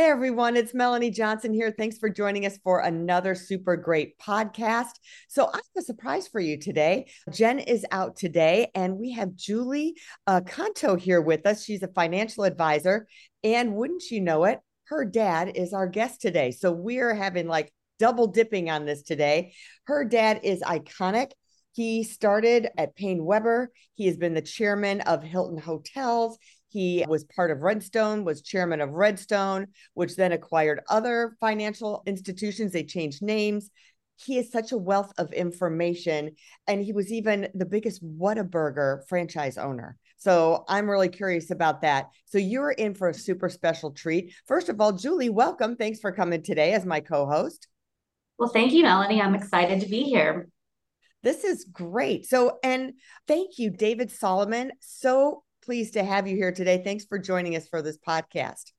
Hey everyone, it's Melanie Johnson here. Thanks for joining us for another super great podcast. So, I have a surprise for you today. Jen is out today, and we have Julie uh, Canto here with us. She's a financial advisor. And wouldn't you know it, her dad is our guest today. So, we're having like double dipping on this today. Her dad is iconic. He started at PaineWebber. He has been the chairman of Hilton Hotels. He was part of Redstone, was chairman of Redstone, which then acquired other financial institutions. They changed names. He is such a wealth of information. And he was even the biggest Whataburger franchise owner. So I'm really curious about that. So you're in for a super special treat. First of all, Julie, welcome. Thanks for coming today as my co host. Well, thank you, Melanie. I'm excited to be here. This is great. So, and thank you, David Solomon. So pleased to have you here today. Thanks for joining us for this podcast.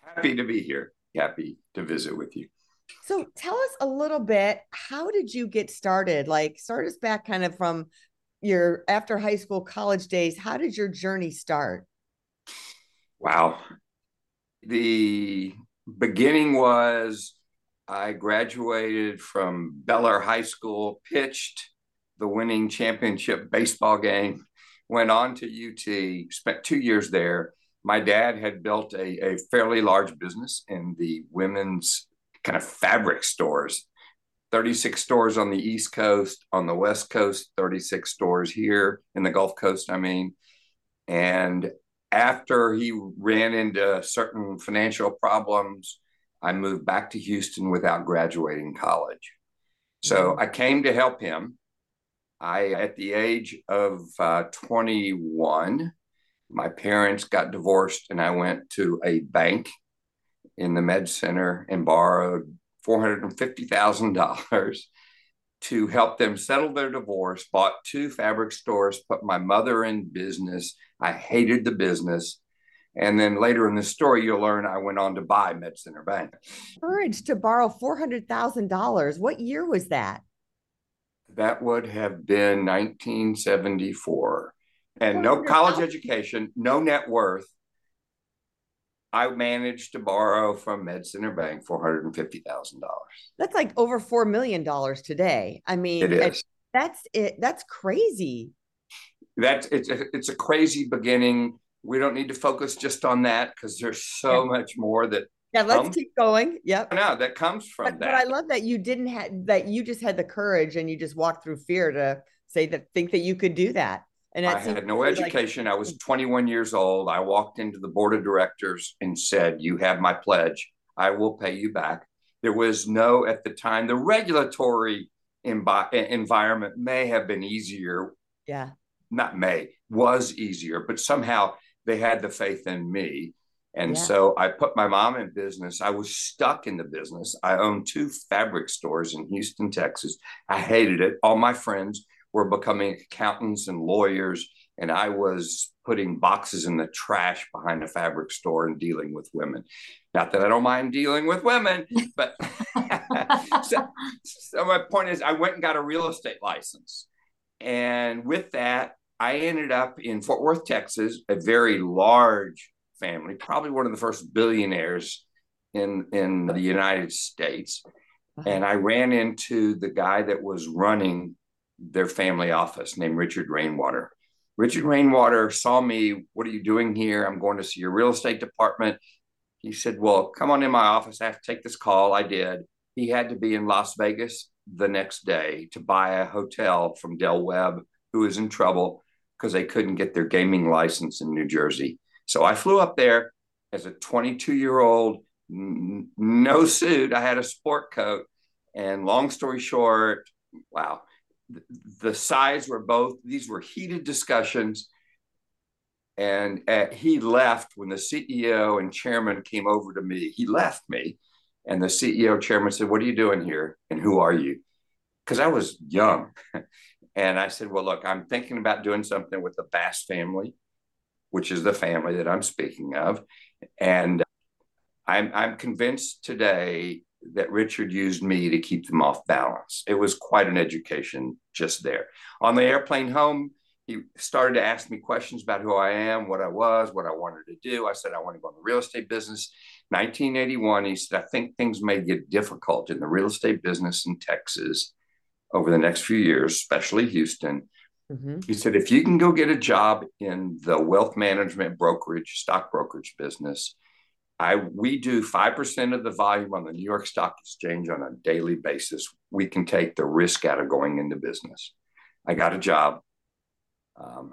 Happy to be here. Happy to visit with you. So tell us a little bit, how did you get started? Like start us back kind of from your after high school, college days. How did your journey start? Wow. The beginning was I graduated from Bellaire High School, pitched the winning championship baseball game went on to UT, spent two years there. My dad had built a, a fairly large business in the women's kind of fabric stores 36 stores on the East Coast, on the West Coast, 36 stores here in the Gulf Coast, I mean. And after he ran into certain financial problems, I moved back to Houston without graduating college. So mm-hmm. I came to help him. I, at the age of uh, 21, my parents got divorced, and I went to a bank in the med center and borrowed $450,000 to help them settle their divorce, bought two fabric stores, put my mother in business. I hated the business. And then later in the story, you'll learn I went on to buy Med Center Bank. Courage to borrow $400,000. What year was that? That would have been 1974. And no college education, no net worth. I managed to borrow from Med Center Bank $450,000. That's like over $4 million today. I mean, it is. That's it. That's crazy. That's it's a, it's a crazy beginning. We don't need to focus just on that because there's so much more that yeah, let's keep going. Yep. No, that comes from but, that. But I love that you didn't have that you just had the courage and you just walked through fear to say that think that you could do that. And I had no education. Like- I was mm. 21 years old. I walked into the board of directors and said, "You have my pledge. I will pay you back." There was no at the time the regulatory environment may have been easier. Yeah. Not may was easier, but somehow they had the faith in me and yeah. so I put my mom in business. I was stuck in the business. I owned two fabric stores in Houston, Texas. I hated it. All my friends were becoming accountants and lawyers, and I was putting boxes in the trash behind a fabric store and dealing with women. Not that I don't mind dealing with women, but so, so my point is, I went and got a real estate license. And with that, I ended up in Fort Worth, Texas, a very large family, probably one of the first billionaires in in the United States. Uh-huh. And I ran into the guy that was running their family office named Richard Rainwater. Richard Rainwater saw me, What are you doing here? I'm going to see your real estate department. He said, Well, come on in my office. I have to take this call. I did. He had to be in Las Vegas the next day to buy a hotel from Del Webb, who was in trouble because they couldn't get their gaming license in New Jersey. So I flew up there as a 22 year old, n- no suit. I had a sport coat. And long story short, wow, the, the sides were both, these were heated discussions. And uh, he left when the CEO and chairman came over to me. He left me. And the CEO chairman said, What are you doing here? And who are you? Because I was young. and I said, Well, look, I'm thinking about doing something with the Bass family which is the family that I'm speaking of. And I'm, I'm convinced today that Richard used me to keep them off balance. It was quite an education just there. On the airplane home, he started to ask me questions about who I am, what I was, what I wanted to do. I said, I want to go in the real estate business. 1981, he said, I think things may get difficult in the real estate business in Texas over the next few years, especially Houston. Mm-hmm. He said, if you can go get a job in the wealth management brokerage, stock brokerage business, I we do five percent of the volume on the New York Stock Exchange on a daily basis. We can take the risk out of going into business. I got a job. Um,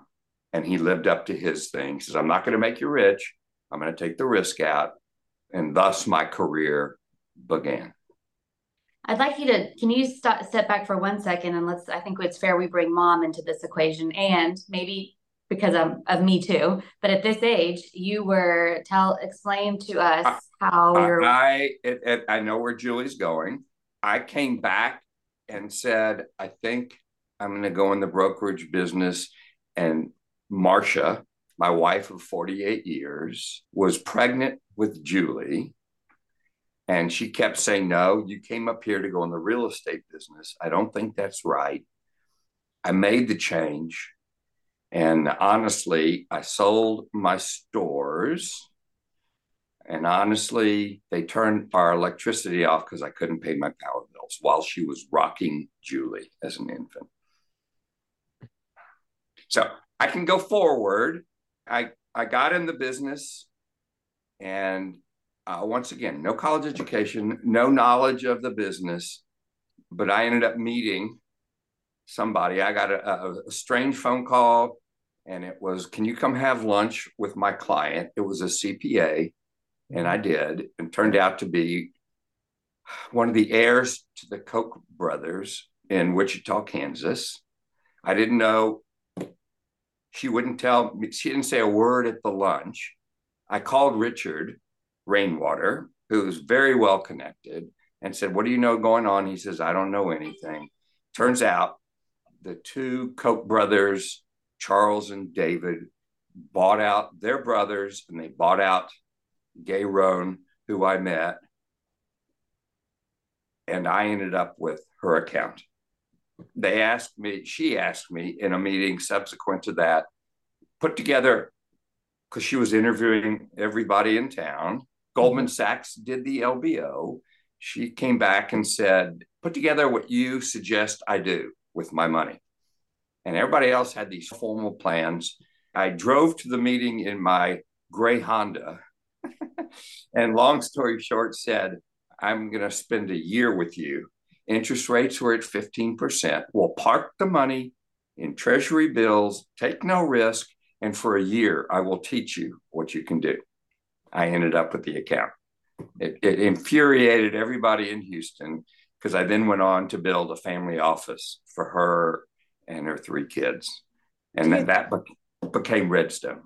and he lived up to his thing. He says, I'm not going to make you rich. I'm going to take the risk out. And thus my career began. I'd like you to, can you stop, step back for one second and let's, I think it's fair we bring mom into this equation and maybe because of, of me too, but at this age, you were, tell, explain to us how I, you're. I, it, it, I know where Julie's going. I came back and said, I think I'm going to go in the brokerage business and Marcia, my wife of 48 years, was pregnant with Julie. And she kept saying, No, you came up here to go in the real estate business. I don't think that's right. I made the change. And honestly, I sold my stores. And honestly, they turned our electricity off because I couldn't pay my power bills while she was rocking Julie as an infant. So I can go forward. I I got in the business, and uh, once again, no college education, no knowledge of the business, but I ended up meeting somebody. I got a, a strange phone call, and it was, "Can you come have lunch with my client?" It was a CPA, and I did, and turned out to be one of the heirs to the Koch brothers in Wichita, Kansas. I didn't know she wouldn't tell me, she didn't say a word at the lunch. I called Richard Rainwater, who's very well connected, and said, What do you know going on? He says, I don't know anything. Turns out the two Koch brothers, Charles and David, bought out their brothers and they bought out Gay Roan, who I met. And I ended up with her account they asked me, she asked me in a meeting subsequent to that, put together, because she was interviewing everybody in town. Goldman. Sachs did the LBO. She came back and said, put together what you suggest I do with my money. And everybody else had these formal plans. I drove to the meeting in my gray Honda. and long story short, said, I'm going to spend a year with you interest rates were at 15%. We'll park the money in treasury bills, take no risk, and for a year, I will teach you what you can do. I ended up with the account. It, it infuriated everybody in Houston because I then went on to build a family office for her and her three kids. And then that be- became Redstone.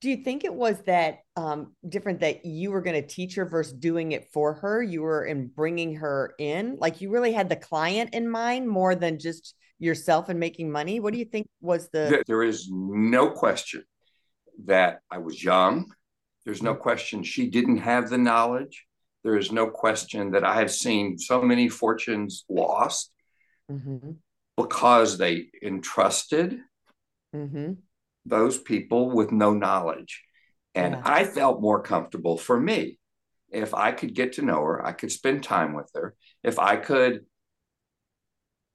Do you think it was that um, different that you were going to teach her versus doing it for her? You were in bringing her in? Like you really had the client in mind more than just yourself and making money? What do you think was the there is no question that i was young there's no question she didn't have the knowledge there is no question that i have seen so many fortunes lost mm-hmm. because they entrusted mm-hmm those people with no knowledge. And yeah. I felt more comfortable for me if I could get to know her, I could spend time with her, if I could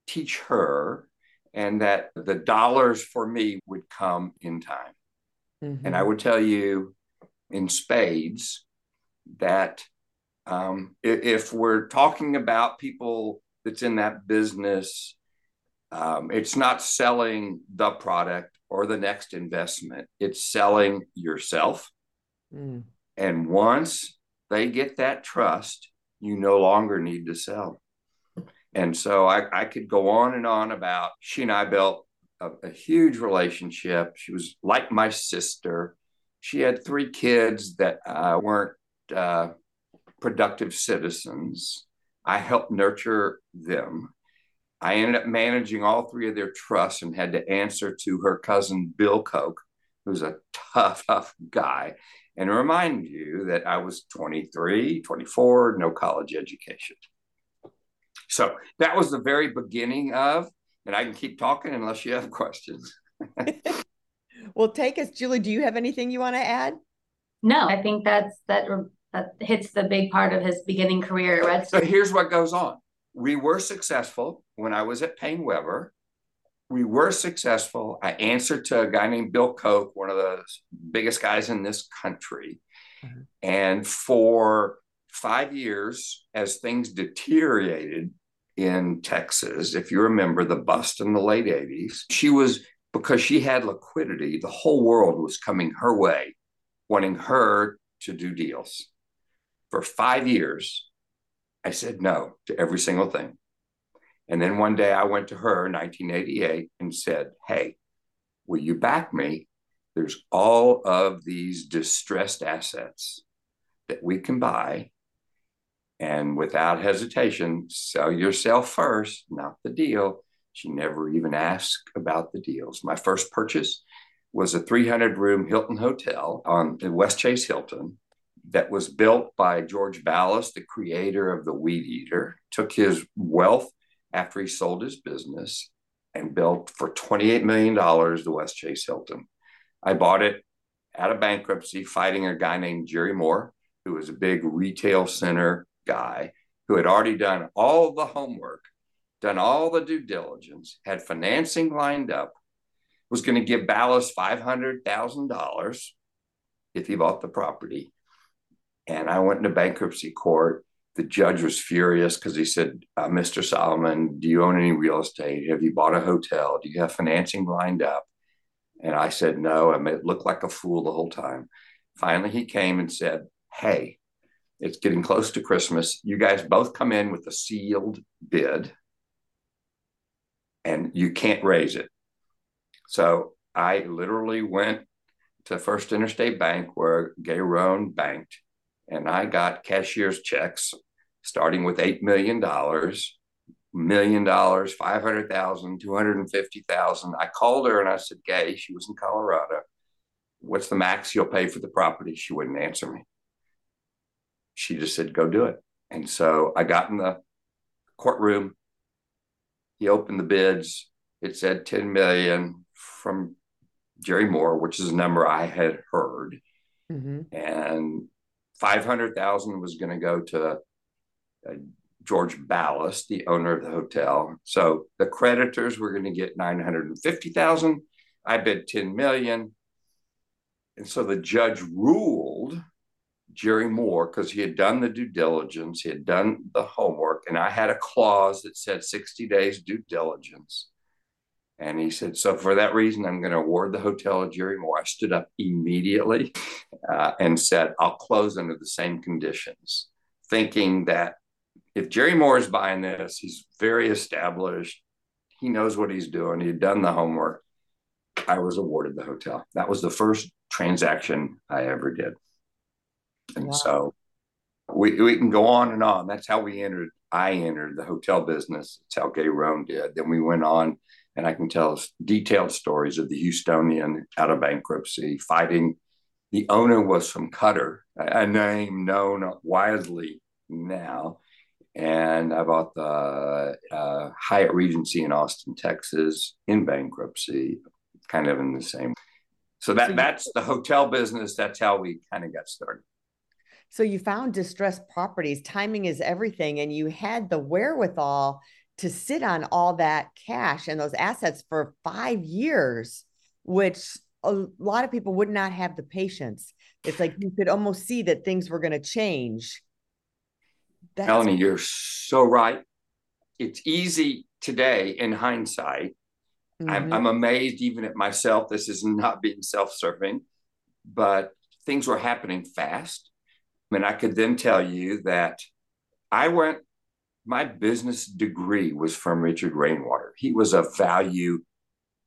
teach her, and that the dollars for me would come in time. Mm-hmm. And I would tell you in spades that um, if, we're talking about people that's in that business, um, it's not selling the product, or the next investment. It's selling yourself. Mm. And once they get that trust, you no longer need to sell. And so I, I could go on and on about she and I built a, a huge relationship. She was like my sister. She had three kids that uh, weren't uh, productive citizens. I helped nurture them. I ended up managing all three of their trusts and had to answer to her cousin Bill Koch, who's a tough, tough guy, and remind you that I was 23, 24, no college education. So that was the very beginning of, and I can keep talking unless you have questions. well, take us, Julie. Do you have anything you want to add? No, I think that's that that hits the big part of his beginning career at Red So here's what goes on. We were successful when I was at PaineWebber. We were successful. I answered to a guy named Bill Koch, one of the biggest guys in this country. Mm-hmm. And for five years, as things deteriorated in Texas, if you remember the bust in the late 80s, she was, because she had liquidity, the whole world was coming her way, wanting her to do deals. For five years, I said no to every single thing. And then one day I went to her in 1988 and said, Hey, will you back me? There's all of these distressed assets that we can buy. And without hesitation, sell yourself first, not the deal. She never even asked about the deals. My first purchase was a 300 room Hilton hotel on the West Chase Hilton that was built by George Ballas, the creator of the Weed Eater, took his wealth after he sold his business and built for $28 million the West Chase Hilton. I bought it out of bankruptcy, fighting a guy named Jerry Moore, who was a big retail center guy who had already done all the homework, done all the due diligence, had financing lined up, was going to give Ballas $500,000 if he bought the property. And I went into bankruptcy court. The judge was furious because he said, uh, Mr. Solomon, do you own any real estate? Have you bought a hotel? Do you have financing lined up? And I said, no. I looked like a fool the whole time. Finally, he came and said, hey, it's getting close to Christmas. You guys both come in with a sealed bid and you can't raise it. So I literally went to First Interstate Bank where Gay Rohn banked and I got cashier's checks starting with $8 million, million dollars, 500,000, 250,000. I called her and I said, Gay, she was in Colorado. What's the max you'll pay for the property? She wouldn't answer me. She just said, go do it. And so I got in the courtroom. He opened the bids. It said 10 million from Jerry Moore, which is a number I had heard. Mm-hmm. And 500,000 was going to go to uh, George Ballas, the owner of the hotel. So the creditors were going to get 950,000. I bid 10 million. And so the judge ruled Jerry Moore because he had done the due diligence, he had done the homework, and I had a clause that said 60 days due diligence. And he said, So for that reason, I'm going to award the hotel to Jerry Moore. I stood up immediately uh, and said, I'll close under the same conditions, thinking that if Jerry Moore is buying this, he's very established. He knows what he's doing. He'd done the homework. I was awarded the hotel. That was the first transaction I ever did. And wow. so we, we can go on and on. That's how we entered. I entered the hotel business. That's how Gay Rohn did. Then we went on and I can tell detailed stories of the Houstonian out of bankruptcy, fighting. The owner was from Qatar, a name known widely now. And I bought the uh, Hyatt Regency in Austin, Texas, in bankruptcy, kind of in the same. So that that's the hotel business. That's how we kind of got started. So you found distressed properties. Timing is everything, and you had the wherewithal to sit on all that cash and those assets for five years, which a lot of people would not have the patience. It's like you could almost see that things were going to change. That's- Melanie, you're so right. It's easy today in hindsight. Mm-hmm. I'm, I'm amazed even at myself. This is not being self serving, but things were happening fast. I mean, I could then tell you that I went my business degree was from Richard Rainwater. He was a value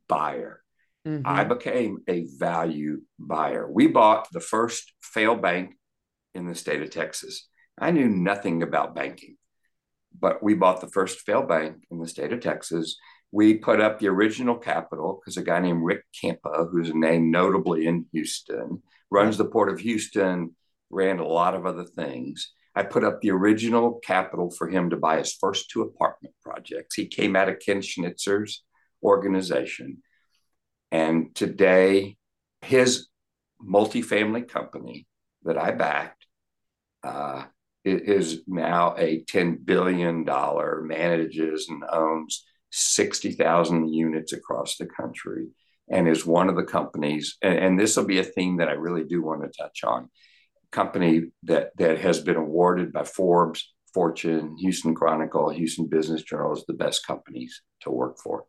buyer. Mm-hmm. I became a value buyer. We bought the first failed bank in the state of Texas. I knew nothing about banking, but we bought the first failed bank in the state of Texas. We put up the original capital because a guy named Ric Campo, who's a name notably in Houston, runs the Port of Houston, ran a lot of other things. I put up the original capital for him to buy his first two apartment projects. He came out of Ken Schnitzer's organization. And today, his multifamily company that I backed uh, is now a $10 billion, manages and owns 60,000 units across the country, and is one of the companies. And, and this will be a theme that I really do want to touch on. Company that that has been awarded by Forbes, Fortune, Houston Chronicle, Houston Business Journal as the best companies to work for.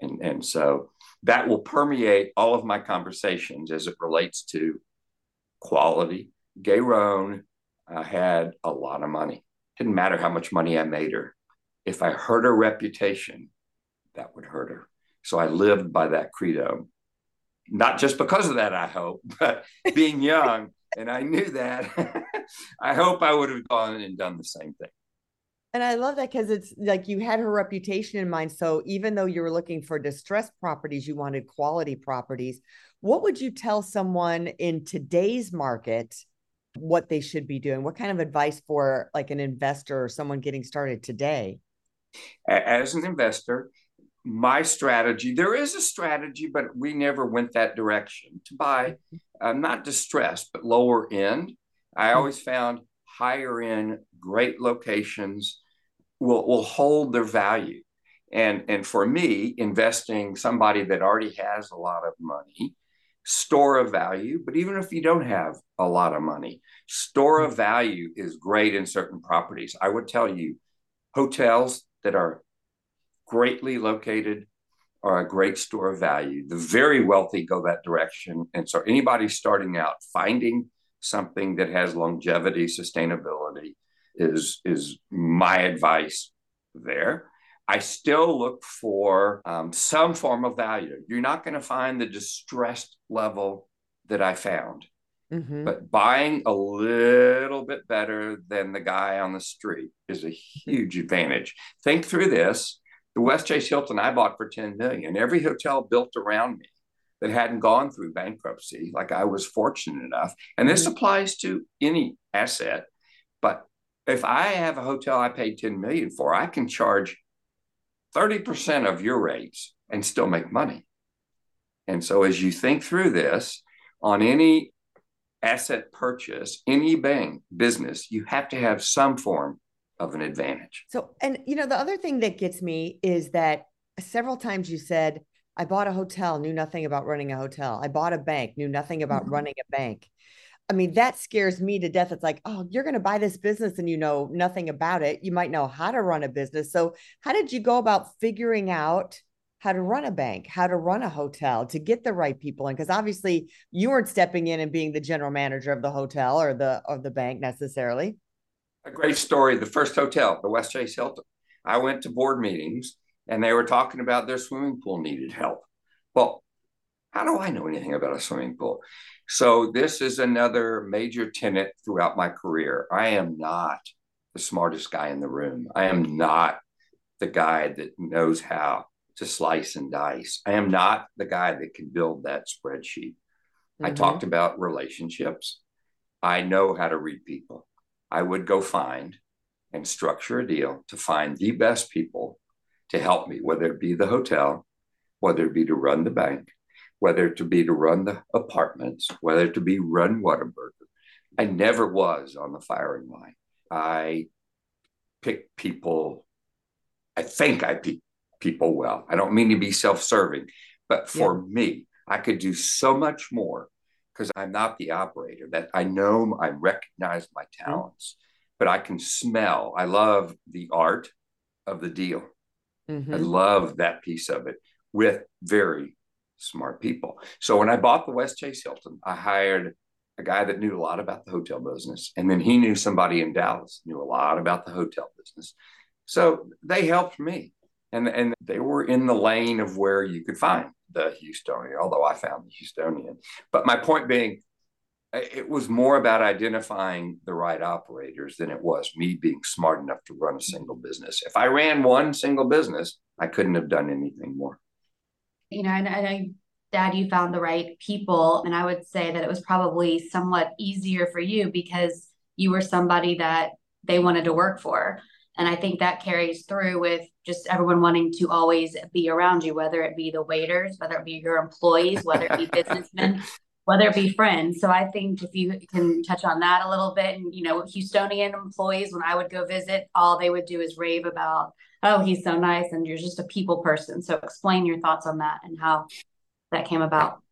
And, and so that will permeate all of my conversations as it relates to quality. Gay Roan uh, had a lot of money. Didn't matter how much money I made her. If I hurt her reputation, that would hurt her. So I lived by that credo. Not just because of that, I hope, but being young, and I knew that, I hope I would have gone and done the same thing. And I love that because it's like you had her reputation in mind. So even though you were looking for distressed properties, you wanted quality properties. What would you tell someone in today's market what they should be doing? What kind of advice for like an investor or someone getting started today? As an investor, my strategy, there is a strategy, but we never went that direction to buy, mm-hmm. Uh, not distressed, but lower end. I hmm. always found higher end, great locations will, will hold their value. And, and for me, investing somebody that already has a lot of money, store of value, but even if you don't have a lot of money, store of value is great in certain properties. I would tell you, hotels that are greatly located are a great store of value. The very wealthy go that direction. And so anybody starting out finding something that has longevity, sustainability is is my advice there. I still look for um, some form of value. You're not going to find the distressed level that I found, mm-hmm. but buying a little bit better than the guy on the street is a huge advantage. Think through this. The West Chase Hilton I bought for 10 million. Every hotel built around me that hadn't gone through bankruptcy, like I was fortunate enough. And this mm-hmm. applies to any asset. But if I have a hotel I paid 10 million for, I can charge 30% of your rates and still make money. And so as you think through this on any asset purchase, any bank business, you have to have some form of an advantage. So, and you know, the other thing that gets me is that several times you said, I bought a hotel, knew nothing about running a hotel. I bought a bank, knew nothing about mm-hmm. running a bank. I mean, that scares me to death. It's like, oh, you're going to buy this business and you know nothing about it. You might know how to run a business. So, how did you go about figuring out how to run a bank, how to run a hotel, to get the right people in? Because obviously, you weren't stepping in and being the general manager of the hotel or the of the bank necessarily. A great story. The first hotel, the West Chase Hilton. I went to board meetings and they were talking about their swimming pool needed help. Well, how do I know anything about a swimming pool? So, this is another major tenet throughout my career. I am not the smartest guy in the room. I am not the guy that knows how to slice and dice. I am not the guy that can build that spreadsheet. Mm-hmm. I talked about relationships. I know how to read people. I would go find and structure a deal to find the best people to help me, whether it be the hotel, whether it be to run the bank, whether it be to run the apartments, whether it be run Whataburger. I never was on the firing line. I pick people, I think I pick people well. I don't mean to be self serving, but for yeah. me, I could do so much more because I'm not the operator that I know I recognize my talents, mm-hmm. but I can smell. I love the art of the deal. Mm-hmm. I love that piece of it with very smart people. So when I bought the West Chase Hilton, I hired a guy that knew a lot about the hotel business. And then he knew somebody in Dallas, knew a lot about the hotel business. So they helped me. And, and they were in the lane of where you could find the Houstonian, although I found the Houstonian. But my point being, it was more about identifying the right operators than it was me being smart enough to run a single business. If I ran one single business, I couldn't have done anything more you know, and, and I, Dad, you found the right people. And I would say that it was probably somewhat easier for you because you were somebody that they wanted to work for. And I think that carries through with just everyone wanting to always be around you, whether it be the waiters, whether it be your employees, whether it be businessmen, whether it be friends. So I think if you can touch on that a little bit, and you know, Houstonian employees, when I would go visit, all they would do is rave about, oh, he's so nice, and you're just a people person. So explain your thoughts on that and how that came about.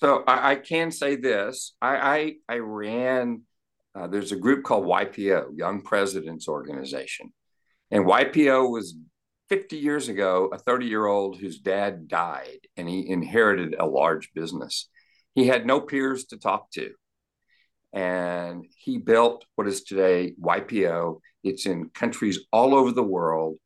So I, I can say this: I I, I ran. Uh, there's a group called YPO, Young Presidents Organization, and YPO was 50 years ago a 30 year old whose dad died, and he inherited a large business. He had no peers to talk to, and he built what is today YPO. It's in countries all over the world,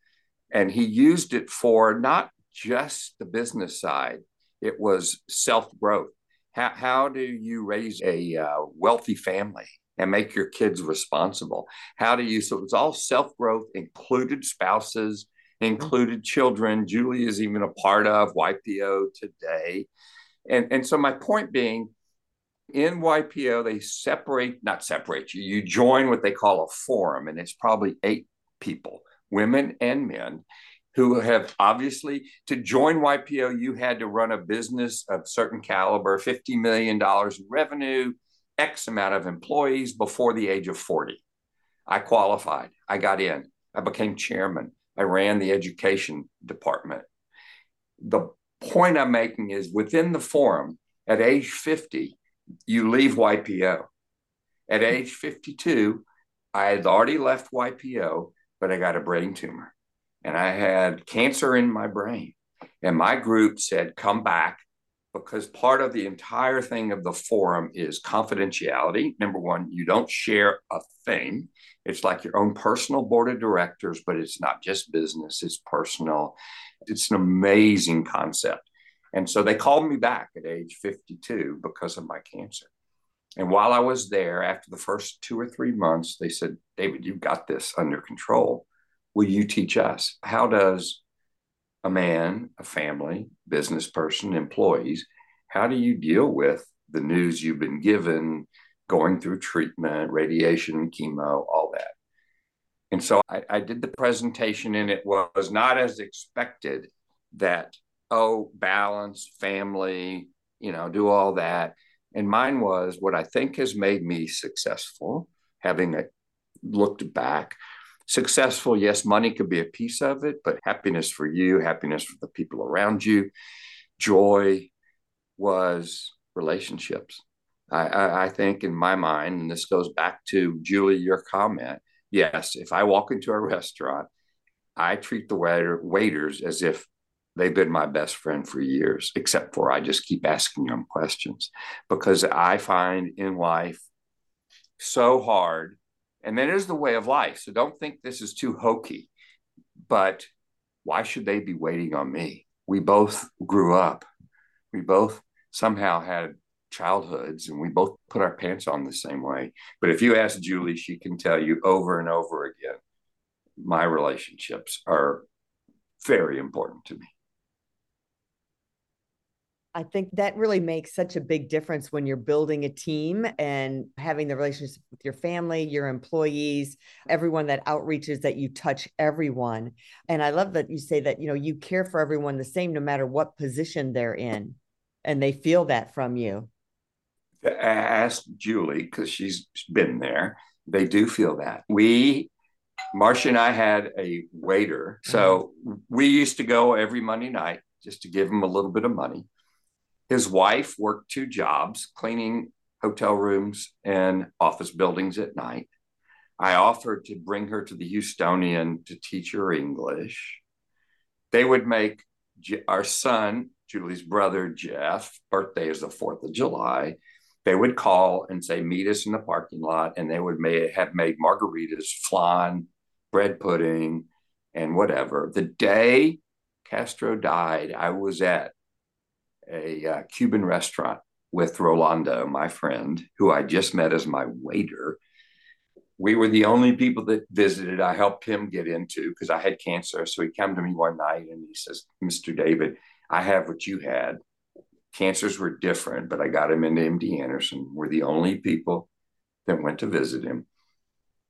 and he used it for not just the business side. It was self growth how, how do you raise a uh, wealthy family and make your kids responsible? How do you? So it's all self growth, included spouses, included children. Julie is even a part of YPO today. And, and so my point being, in YPO, they separate, not separate you, you join what they call a forum, and it's probably eight people, women and men who have obviously to join YPO, you had to run a business of certain caliber, $50 million in revenue, X amount of employees before the age of 40. I qualified. I got in. I became chairman. I ran the education department. The point I'm making is within the forum, at age 50, you leave YPO. At age 52, I had already left YPO, but I got a brain tumor and I had cancer in my brain. And my group said, come back because part of the entire thing of the forum is confidentiality. Number one, you don't share a thing. It's like your own personal board of directors, but it's not just business, it's personal. It's an amazing concept. And so they called me back at age 52 because of my cancer. And while I was there, after the first two or three months, they said, David, you've got this under control will you teach us? How does a man, a family, business person, employees, how do you deal with the news you've been given, going through treatment, radiation, chemo, all that? And so I, I did the presentation, and it was not as expected that, oh, balance, family, you know, do all that. And mine was what I think has made me successful, having looked back, successful, yes, money could be a piece of it, but happiness for you, happiness for the people around you, joy was relationships. I, I, I think in my mind, and this goes back to Julie, your comment. Yes, if I walk into a restaurant, I treat the waiter, waiters as if they've been my best friend for years, except for I just keep asking them questions because I find in life so hard and that is the way of life. So don't think this is too hokey. But why should they be waiting on me? We both grew up. We both somehow had childhoods and we both put our pants on the same way. But if you ask Julie, she can tell you over and over again my relationships are very important to me. I think that really makes such a big difference when you're building a team and having the relationship with your family, your employees, everyone that outreaches that you touch everyone. And I love that you say that, you know, you care for everyone the same no matter what position they're in and they feel that from you. Ask Julie because she's been there. They do feel that. We Marcia and I had a waiter. So mm-hmm. we used to go every Monday night just to give him a little bit of money his wife worked two jobs, cleaning hotel rooms and office buildings at night. I offered to bring her to the Houstonian to teach her English. They would make our son, Julie's brother, Jeff, birthday is the 4th of July. They would call and say, meet us in the parking lot. And they would may, have made margaritas, flan, bread pudding, and whatever. The day Castro died, I was at a uh, Cuban restaurant with Rolando, my friend, who I just met as my waiter. We were the only people that visited. I helped him get into because I had cancer. So he came to me one night and he says, Mr. David, I have what you had. Cancers were different, but I got him into MD Anderson. We're the only people that went to visit him.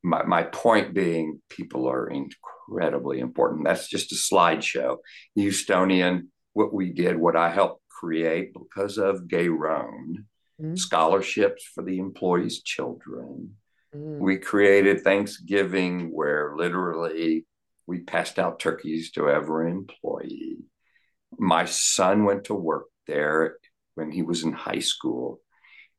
my, my point being, people are incredibly important. That's just a slideshow. Houstonian, what we did, what I helped create because of Gay Roan, mm-hmm. scholarships for the employees' children. Mm-hmm. We created Thanksgiving where literally we passed out turkeys to every employee. My son went to work there when he was in high school.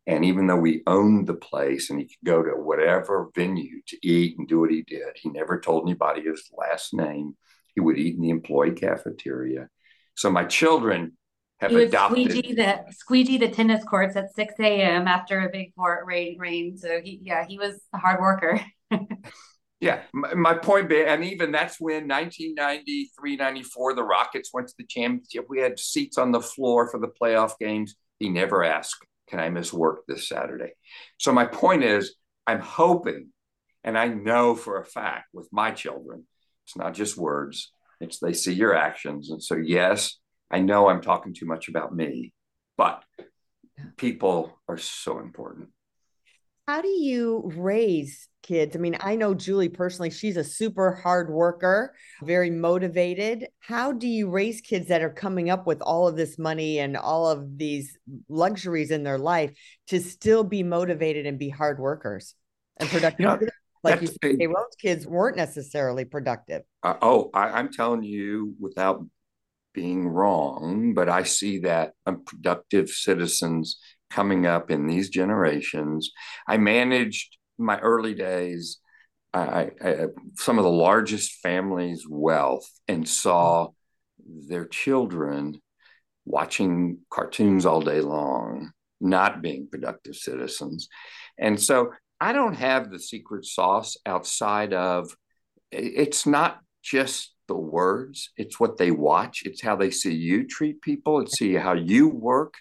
And even though we owned the place and he could go to whatever venue to eat and do what he did, he never told anybody his last name. He would eat in the employee cafeteria. So my children have he adopted. Squeegee the squeegee the tennis courts at 6 a.m. after a big rain rain. So he yeah, he was a hard worker. yeah, my, my, point being, and even that's when 1993, 94, the Rockets went to the championship. We had seats on the floor for the playoff games. He never asked can I miss work this Saturday? So my point is, I'm hoping, and I know for a fact with my children, it's not just words, it's they see your actions. And so, yes, I know I'm talking too much about me, but people are so important. How do you raise kids? I mean, I know Julie personally, she's a super hard worker, very motivated. How do you raise kids that are coming up with all of this money and all of these luxuries in their life to still be motivated and be hard workers and productive? You know, like you said, Roan's kids weren't necessarily productive. Uh, oh, I, I'm telling you without being wrong, but I see that unproductive citizens coming up in these generations. I managed my early days, I, I, some of the largest families' wealth and saw their children watching cartoons all day long, not being productive citizens. And so I don't have the secret sauce outside of it's not just the words, it's what they watch, it's how they see you treat people, it's see how you work,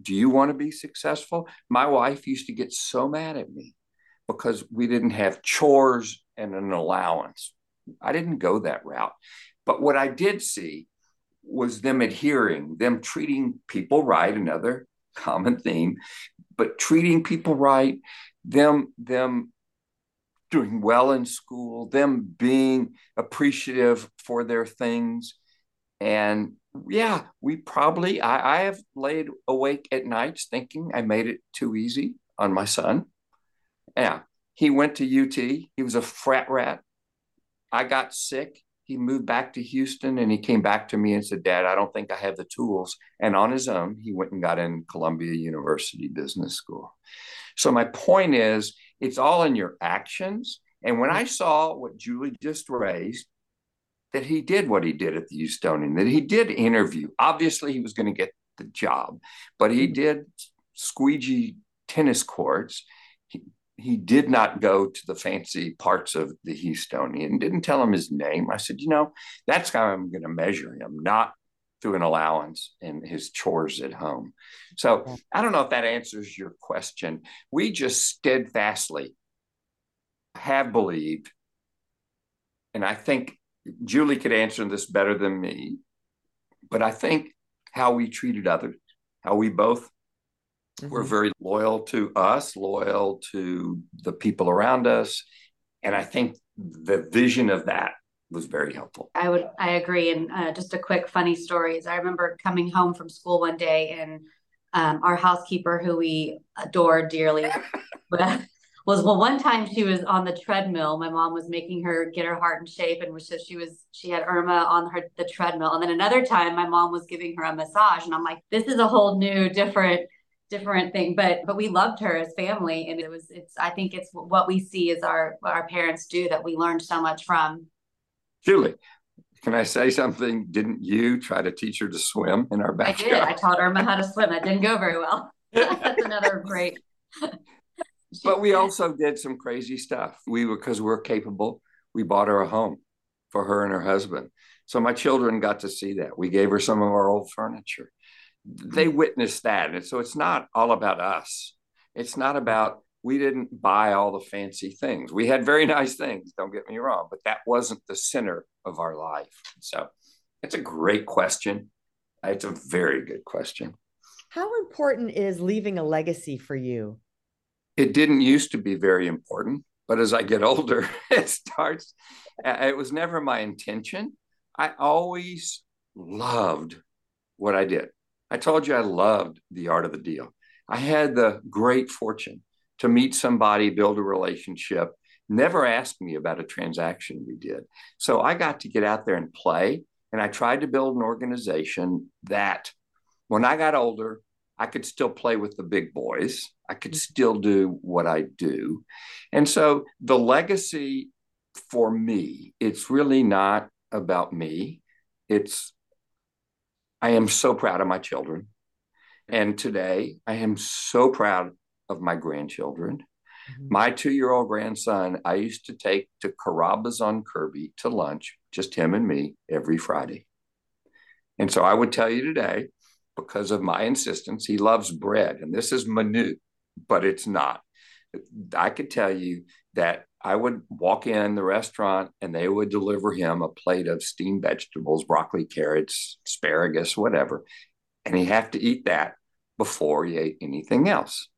do you want to be successful? My wife used to get so mad at me because we didn't have chores and an allowance. I didn't go that route. But what I did see was them adhering, them treating people right, another common theme, but treating people right, them, them doing well in school, them being appreciative for their things. And yeah, we probably, I, I have laid awake at nights thinking I made it too easy on my son. Yeah, he went to UT. He was a frat rat. I got sick. He moved back to Houston and he came back to me and said, Dad, I don't think I have the tools. And on his own, he went and got in Columbia University Business School. So, my point is, it's all in your actions. And when I mm-hmm. saw what Julie just raised, that he did what he did at the Houstonian, that he did interview. Obviously, he was going to get the job, but he mm-hmm. did squeegee tennis courts. He, he did not go to the fancy parts of the Houstonian, didn't tell him his name. I said, you know, that's how I'm going to measure him, not through an allowance in his chores at home. So I don't know if that answers your question. We just steadfastly have believed, and I think Julie could answer this better than me, but I think how we treated others, how we both mm-hmm. were very loyal to us, loyal to the people around us. And I think the vision of that was very helpful. I would, I agree. And uh, just a quick funny story is I remember coming home from school one day and um, our housekeeper, who we adore dearly, was well one time she was on the treadmill. My mom was making her get her heart in shape and so she was she had irma on her the treadmill. And then another time my mom was giving her a massage and i'm like this is a whole new different different thing. But but we loved her as family. And it was it's i think it's what we see as our what our parents do that we learned so much from julie can I say something? Didn't you try to teach her to swim in our backyard? I did. I taught Irma how to swim. That didn't go very well. That's another great but we also did some crazy stuff. We were because we're capable. We bought her a home for her and her husband. So my children got to see that. We gave her some of our old furniture. They witnessed that. And so it's not all about us. It's not about we didn't buy all the fancy things. We had very nice things, don't get me wrong, but that wasn't the center of our life. So it's a great question. It's a very good question. How important is leaving a legacy for you? It didn't used to be very important. But as I get older, it starts. Uh, it was never my intention. I always loved what I did. I told you I loved the art of the deal. I had the great fortune to meet somebody, build a relationship, never asked me about a transaction we did. So I got to get out there and play. And I tried to build an organization that when I got older, I could still play with the big boys. I could mm-hmm. still do what I do. And so the legacy for me, it's really not about me. It's, I am so proud of my children. And today I am so proud of my grandchildren. Mm-hmm. My two year old grandson, I used to take to Carrabba's on Kirby to lunch, just him and me, every Friday. And so I would tell you today, because of my insistence, he loves bread. And this is minute, but it's not. I could tell you that I would walk in the restaurant and they would deliver him a plate of steamed vegetables, broccoli, carrots, asparagus, whatever. And he'd have to eat that before he ate anything else.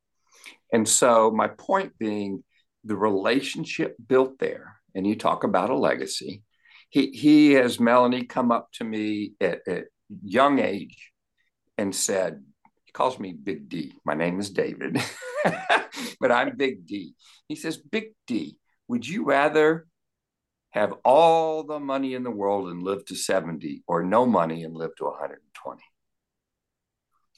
And so, my point being, the relationship built there, and you talk about a legacy. He, he has Melanie come up to me at, at young age and said, he calls me Big D. My name is David, but I'm Big D. He says, Big D, would you rather have all the money in the world and live to 70 or no money and live to 120?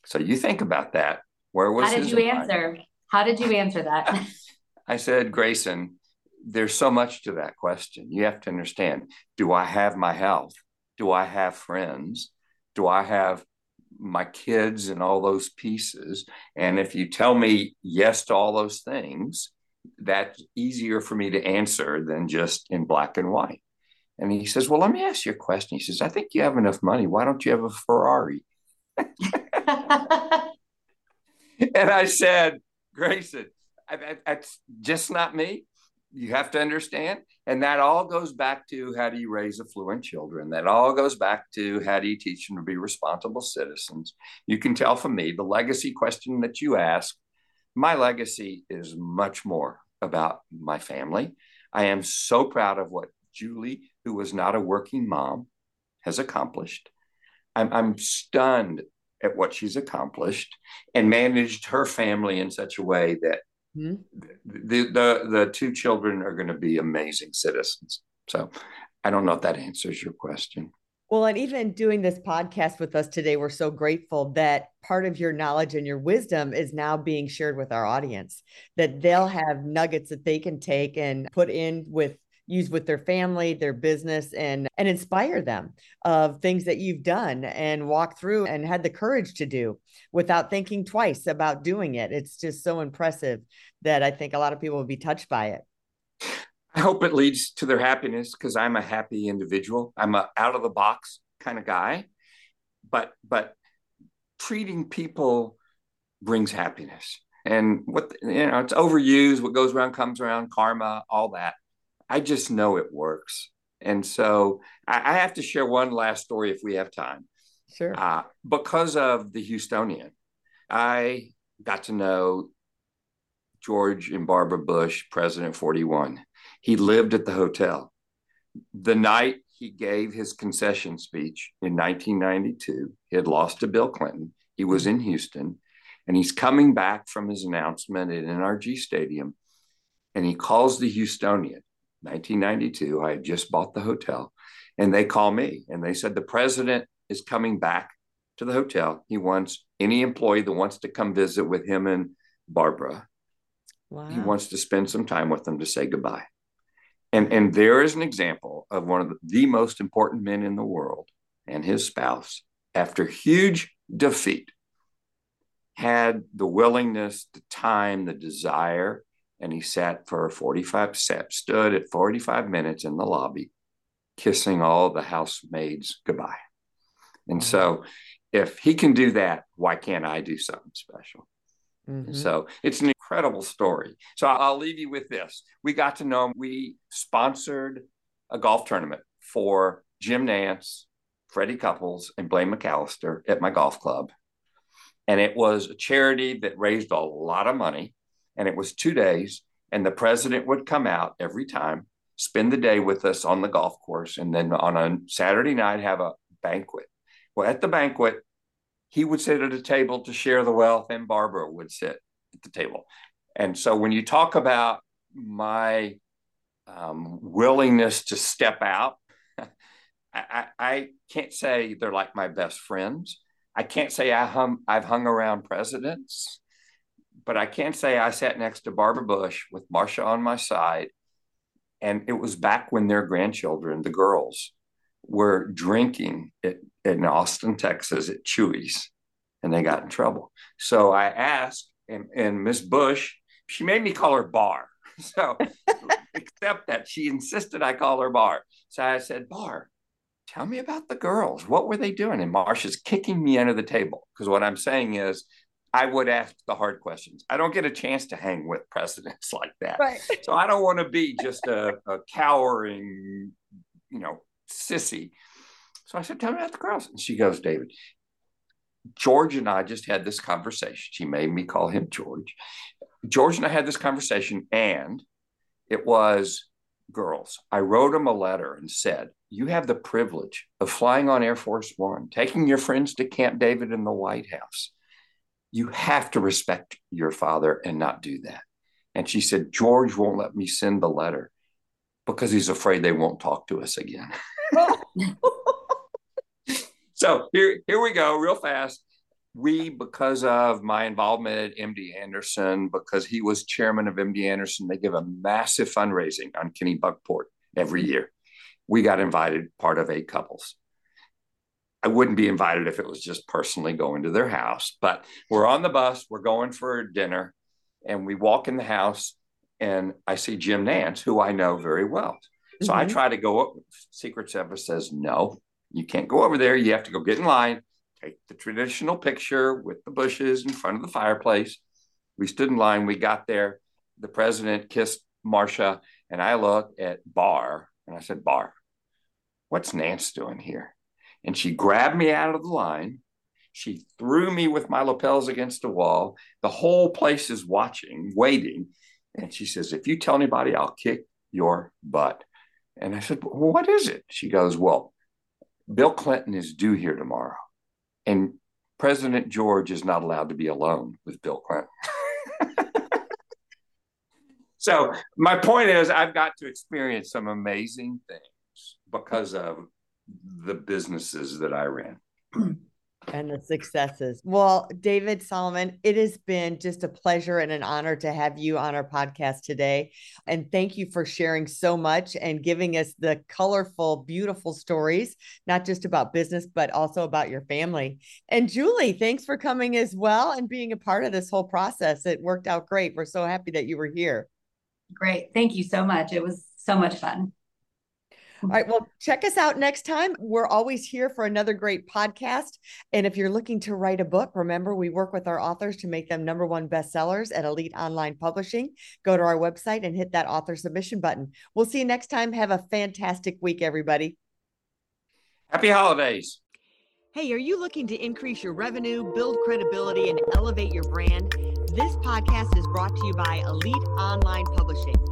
So you think about that. Where was How did you answer? How did you answer that? I said, Grayson, there's so much to that question. You have to understand do I have my health? Do I have friends? Do I have my kids and all those pieces? And if you tell me yes to all those things, that's easier for me to answer than just in black and white. And he says, Well, let me ask you a question. He says, I think you have enough money. Why don't you have a Ferrari? and I said, Grayson, that's just not me. You have to understand. And that all goes back to how do you raise affluent children? That all goes back to how do you teach them to be responsible citizens? You can tell from me the legacy question that you ask. My legacy is much more about my family. I am so proud of what Julie, who was not a working mom, has accomplished. I'm, I'm stunned at what she's accomplished and managed her family in such a way that mm-hmm. the, the the two children are going to be amazing citizens. So I don't know if that answers your question. Well, and even doing this podcast with us today, we're so grateful that part of your knowledge and your wisdom is now being shared with our audience, that they'll have nuggets that they can take and put in with use with their family, their business, and and inspire them of things that you've done and walk through and had the courage to do without thinking twice about doing it. It's just so impressive that I think a lot of people will be touched by it. I hope it leads to their happiness because I'm a happy individual. I'm a out of the box kind of guy, but but treating people brings happiness. And what you know, it's overused. What goes around comes around. Karma, all that. I just know it works. And so I, I have to share one last story if we have time. Sure. Uh, because of the Houstonian, I got to know George and Barbara Bush, President 41. He lived at the hotel. The night he gave his concession speech in 1992, he had lost to Bill Clinton. He was in Houston and he's coming back from his announcement at NRG Stadium and he calls the Houstonian 1992. I had just bought the hotel, and they call me and they said the president is coming back to the hotel. He wants any employee that wants to come visit with him and Barbara. Wow. He wants to spend some time with them to say goodbye. And, and there is an example of one of the, the most important men in the world and his spouse, after huge defeat, had the willingness, the time, the desire and he sat for 45 sat, stood at 45 minutes in the lobby kissing all the housemaids goodbye and mm-hmm. so if he can do that why can't i do something special mm-hmm. so it's an incredible story so i'll leave you with this we got to know him. we sponsored a golf tournament for jim nantz freddie couples and blaine mccallister at my golf club and it was a charity that raised a lot of money and it was two days And the president would come out every time, spend the day with us on the golf course, and then on a Saturday night have a banquet. Well, at the banquet, he would sit at a table to share the wealth, and Barbara would sit at the table. And so when you talk about my um, willingness to step out, I, I, can't say they're like my best friends. I can't say I hum, I've hung around presidents, but I can't say I sat next to Barbara Bush with Marcia on my side. And it was back when their grandchildren, the girls, were drinking in Austin, Texas at Chuy's, and they got in trouble. So I asked, and, and Miss Bush, she made me call her Bar. So accept that. She insisted I call her Bar. So I said, Bar, tell me about the girls. What were they doing? And Marcia's kicking me under the table because what I'm saying is I would ask the hard questions. I don't get a chance to hang with presidents like that. Right. So I don't want to be just a, a cowering, you know, sissy. So I said, Tell me about the girls. And she goes, David, George and I just had this conversation. She made me call him George. George and I had this conversation, and it was girls. I wrote him a letter and said, You have the privilege of flying on Air Force One, taking your friends to Camp David in the White House. You have to respect your father and not do that. And she said, George won't let me send the letter because he's afraid they won't talk to us again. so here, here we go, real fast. We, because of my involvement at MD Anderson, because he was chairman of MD Anderson, they give a massive fundraising on Kennebunkport every year. We got invited, part of eight couples. I wouldn't be invited if it was just personally going to their house, but we're on the bus, we're going for dinner, and we walk in the house, and I see Jim Nantz, who I know very well. So mm-hmm. I try to go up. Secret Service says, no, you can't go over there. You have to go get in line, take the traditional picture with the bushes in front of the fireplace. We stood in line. We got there. The president kissed Marcia, and I looked at Bar, and I said, Bar, what's Nantz doing here? And she grabbed me out of the line. She threw me with my lapels against the wall. The whole place is watching, waiting. And she says, If you tell anybody, I'll kick your butt. And I said, well, What is it? She goes, Well, Bill Clinton is due here tomorrow. And President George is not allowed to be alone with Bill Clinton. so, my point is, I've got to experience some amazing things because of the businesses that I ran. and the successes. Well, David Solomon, it has been just a pleasure and an honor to have you on our podcast today. And thank you for sharing so much and giving us the colorful, beautiful stories, not just about business, but also about your family. And Julie, thanks for coming as well and being a part of this whole process. It worked out great. We're so happy that you were here. Great. Thank you so much. It was so much fun. All right. Well, check us out next time. We're always here for another great podcast. And if you're looking to write a book, remember we work with our authors to make them number one bestsellers at Elite Online Publishing. Go to our website and hit that author submission button. We'll see you next time. Have a fantastic week, everybody. Happy holidays. Hey, are you looking to increase your revenue, build credibility, and elevate your brand? This podcast is brought to you by Elite Online Publishing